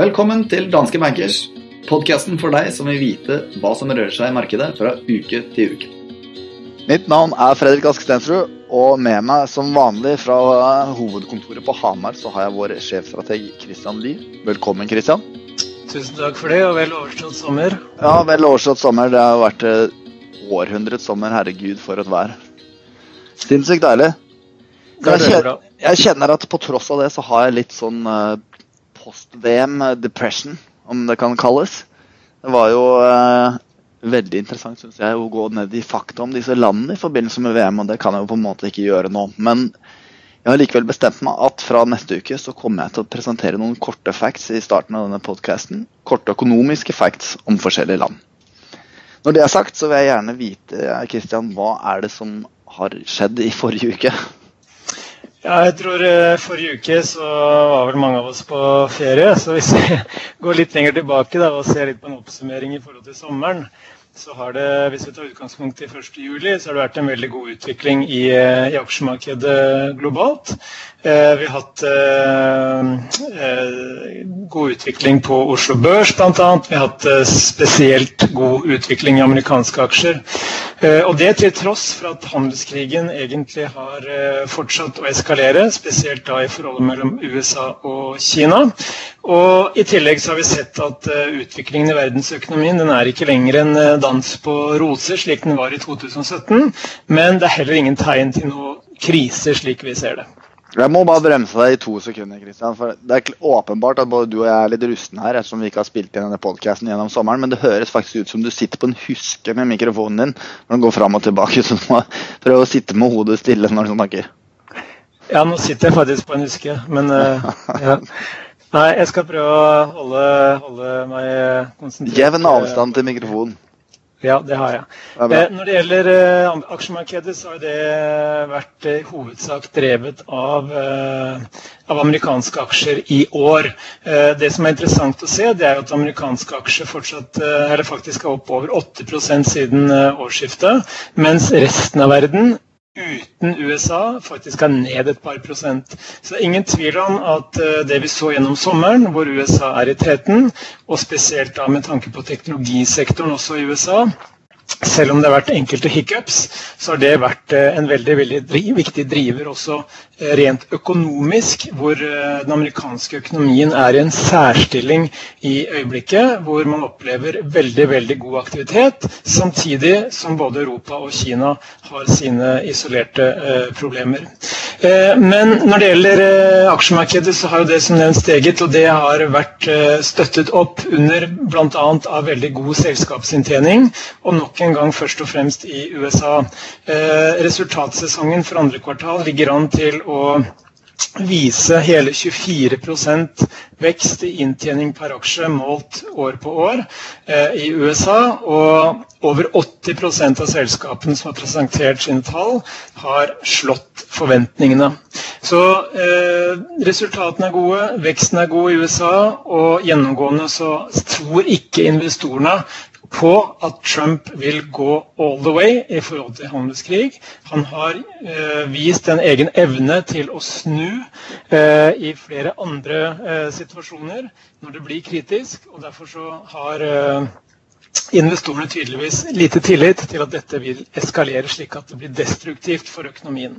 Velkommen til Danske Bankers, podkasten for deg som vil vite hva som rører seg i markedet fra uke til uke. Mitt navn er Fredrik Ask Stensrud, og med meg som vanlig fra hovedkontoret på Hamar så har jeg vår sjefstrateg Christian Lie. Velkommen, Christian. Tusen takk for det, og vel overstått sommer. Ja, vel overstått sommer. Det har vært eh, århundrets sommer. Herregud, for et vær. Sinnssykt deilig. Jeg er kjenner, jeg kjenner at på tross av det så har jeg litt sånn eh, post-VM depression, om det kan kalles. Det var jo eh, veldig interessant synes jeg, å gå ned i fakta om disse landene i forbindelse med VM, og det kan jeg jo på en måte ikke gjøre nå. Men jeg har likevel bestemt meg at fra neste uke så kommer jeg til å presentere noen korte facts i starten av denne podcasten. Korte økonomiske facts om forskjellige land. Når det er sagt, så vil jeg gjerne vite, Kristian, hva er det som har skjedd i forrige uke? Ja, jeg tror eh, Forrige uke så var vel mange av oss på ferie. Så hvis vi går litt lenger tilbake da, og ser litt på en oppsummering i forhold til sommeren, så har det, hvis vi tar utgangspunkt i 1. juli, så har det vært en veldig god utvikling i, eh, i aksjemarkedet globalt. Eh, vi har hatt eh, eh, god utvikling på Oslo Børs bl.a. Vi har hatt spesielt god utvikling i amerikanske aksjer. Og det til tross for at handelskrigen egentlig har fortsatt å eskalere, spesielt da i forholdet mellom USA og Kina. Og I tillegg så har vi sett at utviklingen i verdensøkonomien den er ikke lenger en dans på roser, slik den var i 2017. Men det er heller ingen tegn til noe krise, slik vi ser det. Jeg må bare bremse deg i to sekunder. Christian, for Det er åpenbart at både du og jeg er litt rusten her, ettersom vi ikke har spilt igjen denne podcasten gjennom sommeren, men det høres faktisk ut som du sitter på en huske med mikrofonen din når den går fram og tilbake. Så du må prøve å sitte med hodet stille når du snakker. Ja, nå sitter jeg faktisk på en huske, men uh, ja. Nei, jeg skal prøve å holde, holde meg konsentrert. Jevn avstand til mikrofonen. Ja, det har jeg. Det. Eh, Når det gjelder eh, aksjemarkedet, så har det vært eh, i hovedsak drevet av, eh, av amerikanske aksjer i år. Eh, Det som er interessant å se, det er at amerikanske aksjer fortsatt, eh, faktisk er opp over 8% siden eh, årsskiftet, mens resten av verden uten USA faktisk er ned et par prosent. Så det er ingen tvil om at eh, det vi så gjennom sommeren, hvor USA er i teten, og spesielt da med tanke på teknologisektoren også i USA, selv om det har vært enkelte hiccups, så har det vært eh, en veldig, veldig viktig driver også eh, rent økonomisk, hvor eh, den amerikanske økonomien er i en særstilling i øyeblikket, hvor man opplever veldig, veldig god aktivitet, samtidig som både Europa og Kina har sine isolerte problemer. Eh, Men når det gjelder eh, aksjemarkedet, så har jo det som nevnt steget, og det har vært eh, støttet opp under bl.a. av veldig god selskapsinntjening, og nok en gang først og fremst i USA. Resultatsesongen for andre kvartal ligger an til å vise hele 24% vekst i inntjening per aksje målt år på år eh, i USA. Og over 80% av selskapene som har presentert sine tall, har slått forventningene. Så eh, resultatene er gode, veksten er god i USA, og gjennomgående så tror ikke investorene på at Trump vil gå all the way i forhold til handelskrig. Han har eh, vist en egen evne til å snu eh, i flere andre eh, situasjoner når det blir kritisk. og Derfor så har eh, investorene tydeligvis lite tillit til at dette vil eskalere slik at det blir destruktivt for økonomien.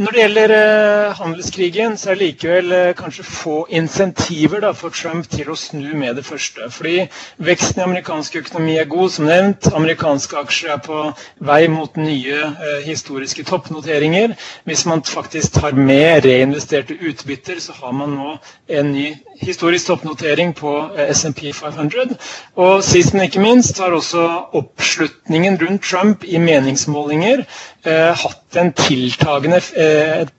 Når det gjelder eh, handelskrigen, så er det likevel eh, kanskje få insentiver da, for Trump til å snu med det første. Fordi veksten i amerikansk økonomi er god, som nevnt. Amerikanske aksjer er på vei mot nye eh, historiske toppnoteringer. Hvis man faktisk tar med reinvesterte utbytter, så har man nå en ny historisk toppnotering på eh, SMP 500. Og sist, men ikke minst, har også oppslutningen rundt Trump i meningsmålinger eh, hatt en tiltagende eh,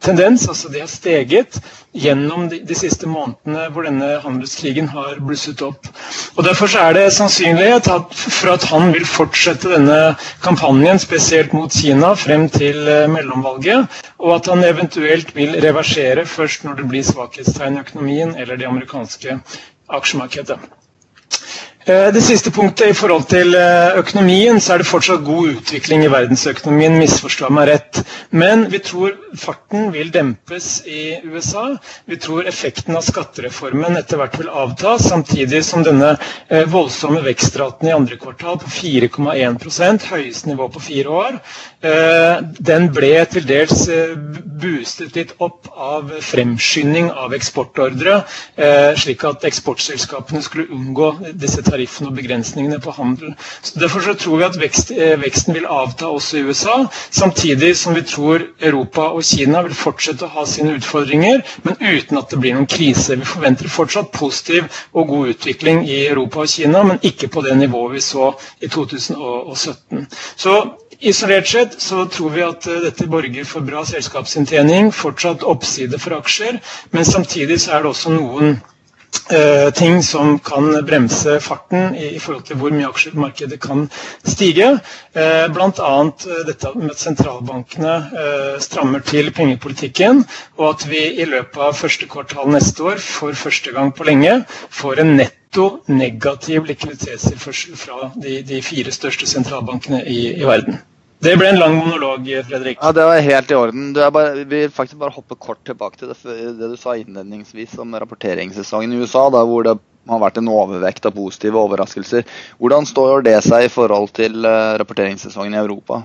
tendens, altså det har steget gjennom de, de siste månedene hvor denne handelskrigen har blusset opp. Og Derfor er det sannsynlighet at, for at han vil fortsette denne kampanjen, spesielt mot Kina, frem til eh, mellomvalget, og at han eventuelt vil reversere først når det blir svakhetstegn i økonomien eller det amerikanske aksjemarkedet. Eh, det siste punktet i forhold til eh, økonomien, så er det fortsatt god utvikling i verdensøkonomien. misforstå meg rett. Men vi tror farten vil dempes i USA. Vi tror effekten av skattereformen etter hvert vil avta, samtidig som denne eh, voldsomme vekstraten i andre kvartal på 4,1% høyeste nivå på fire år, den ble til dels boostet litt opp av fremskynding av eksportordre, slik at eksportselskapene skulle unngå disse tariffene og begrensningene på handel. Så derfor så tror vi at vekst, eh, veksten vil avta også i USA, samtidig som vi tror Europa og Kina vil fortsette å ha sine utfordringer, men uten at det blir noen krise. Vi forventer fortsatt positiv og god utvikling i Europa og Kina, men ikke på det nivået vi så i 2017. Så Isolert sett så tror vi at eh, dette borger for bra selskapsinntjening, fortsatt oppside for aksjer, men samtidig så er det også noen ting som kan bremse farten i, i, forhold til hvor mye aksjemarkedet kan stige. Eh, Bl.a. Eh, dette med at sentralbankene eh, strammer til pengepolitikken, og at vi i løpet av første kvartal neste år for første gang på lenge får en netto negativ likviditetstilførsel fra de, de, fire største sentralbankene i, i verden. Det ble en lang monolog, Fredrik. Ja, Det var helt i orden. Bare, vi vil faktisk bare hoppe kort tilbake til det, det, du sa innledningsvis om rapporteringssesongen i USA, da, hvor det har vært en overvekt av positive overraskelser. Hvordan står det seg i forhold til eh, rapporteringssesongen i Europa?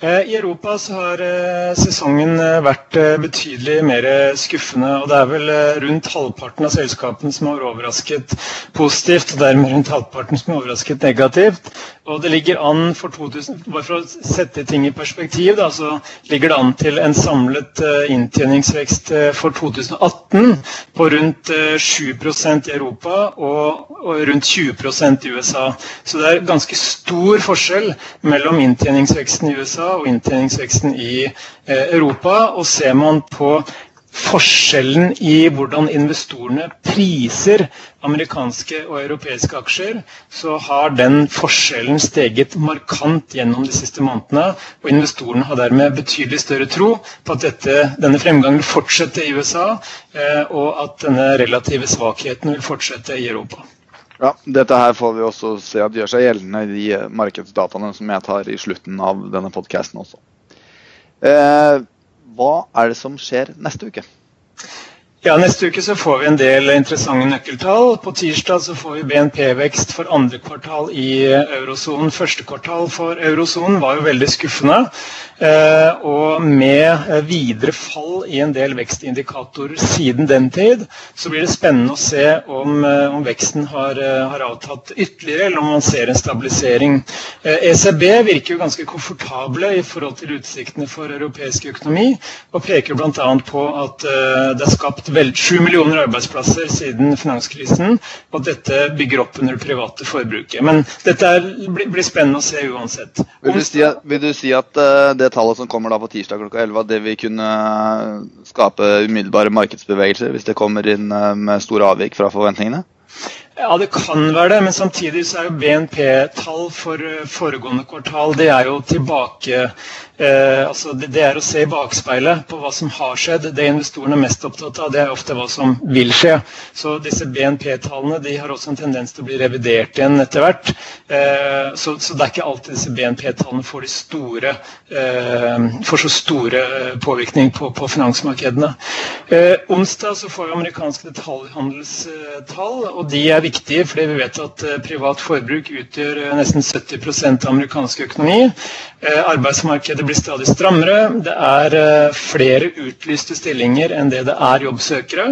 Eh, I Europa så har eh, sesongen eh, vært betydelig mer skuffende. og Det er vel rundt halvparten av selskapene som har overrasket positivt, og dermed rundt halvparten som har overrasket negativt. Og det ligger an for 2000, Bare for å sette ting i perspektiv, da, så ligger det an til en samlet inntjeningsvekst for 2018 på rundt 7% i Europa og, og rundt 20% i USA. Så det er ganske stor forskjell mellom inntjeningsveksten i USA og inntjeningsveksten i eh, Europa. Og ser man på forskjellen i hvordan investorene priser amerikanske og europeiske aksjer, så har den forskjellen steget markant gjennom de siste månedene. Og investorene har dermed betydelig større tro på at dette, denne fremgangen vil fortsette i USA, eh, og at denne relative svakheten vil fortsette i Europa. Ja, Dette her får vi også se at gjør seg gjeldende i de markedsdataene som jeg tar i slutten av denne podkasten også. Eh, hva er det som skjer neste uke? Ja, Neste uke så får vi en del interessante nøkkeltall. På tirsdag så får vi BNP-vekst for andre kvartal i eurosonen. Første kvartal for eurosonen var jo veldig skuffende. Eh, og med videre fall i en del vekstindikatorer siden den tid, så blir det spennende å se om, eh, om veksten har, eh, har, avtatt ytterligere, eller om man ser en stabilisering. ECB e virker jo ganske komfortable i forhold til utsiktene for europeisk økonomi, og peker bl.a. på at det er skapt vel 7 millioner arbeidsplasser siden finanskrisen, og dette bygger opp under det private forbruket. Men dette er, blir, spennende å se uansett. Vil du si at, du si at uh, det tallet som kommer da på tirsdag klokka 11, det vil kunne skape umiddelbare markedsbevegelser hvis det kommer inn uh, med store avvik fra forventningene? Ja, det kan være det, men samtidig så er jo BNP-tall for eh, foregående kvartal det er jo tilbake Eh, altså det, det, er å se i bakspeilet på hva som har skjedd. Det investorene er mest opptatt av, det er ofte hva som vil skje. Så disse BNP-tallene de har også en tendens til å bli revidert igjen etter hvert. Eh, så, så, det er ikke alltid disse BNP-tallene får, eh, får så store eh, påvirkning på, på finansmarkedene. Eh, onsdag så får vi amerikanske detaljhandelstall, og de er viktige fordi vi vet at eh, privat forbruk utgjør nesten 70% av amerikansk økonomi. arbeidsmarkedet blir stadig strammere. Det er eh, flere utlyste stillinger enn det det er jobbsøkere.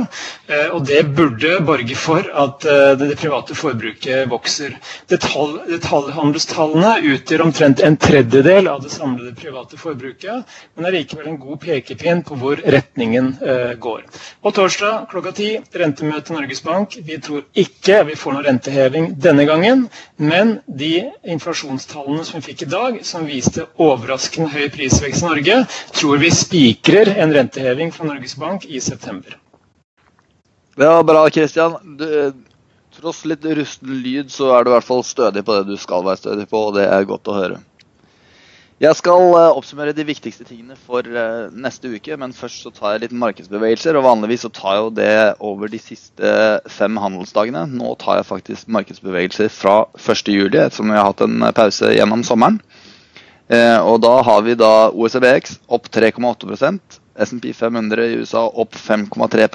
Eh, og det burde borge for at eh, det private forbruket vokser. Detalj, detaljhandelstallene utgjør omtrent en tredjedel av det samlede private forbruket, men er likevel en god pekepinn på hvor retningen går. Og torsdag klokka ti, rentemøte Norges Bank. Vi tror ikke vi får noe renteheving denne gangen, men de inflasjonstallene som vi fikk i dag, som viste overraskende høy prisvekst i Norge, tror vi spikrer en renteheving fra Norges Bank i september. Det var bra, Kristian. Tross litt rusten lyd, så er du i hvert fall stødig på det du skal være stødig på, og det er godt å høre. Jeg skal eh, oppsummere de viktigste tingene for eh, neste uke, men først så tar jeg litt markedsbevegelser. og Vanligvis så tar jeg jo det over de siste fem handelsdagene. Nå tar jeg faktisk markedsbevegelser fra 1.7, ettersom vi har hatt en pause gjennom sommeren. Eh, og da har vi da OECBX opp 3,8% SMP 500 i USA opp 5,3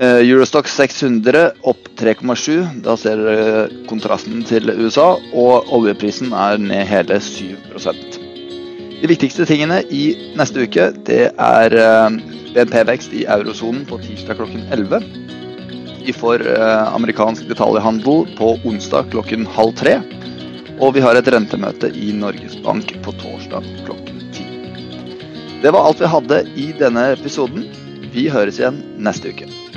Eurostock 600 opp 3,7. Da ser dere kontrasten til USA. Og oljeprisen er ned hele 7% De viktigste tingene i neste uke det er BNP-vekst i eurosonen på tirsdag klokken 11. Vi får amerikansk detaljhandel på onsdag klokken halv tre. Og vi har et rentemøte i Norges Bank på torsdag klokken ti. Det var alt vi hadde i denne episoden. Vi høres igjen neste uke.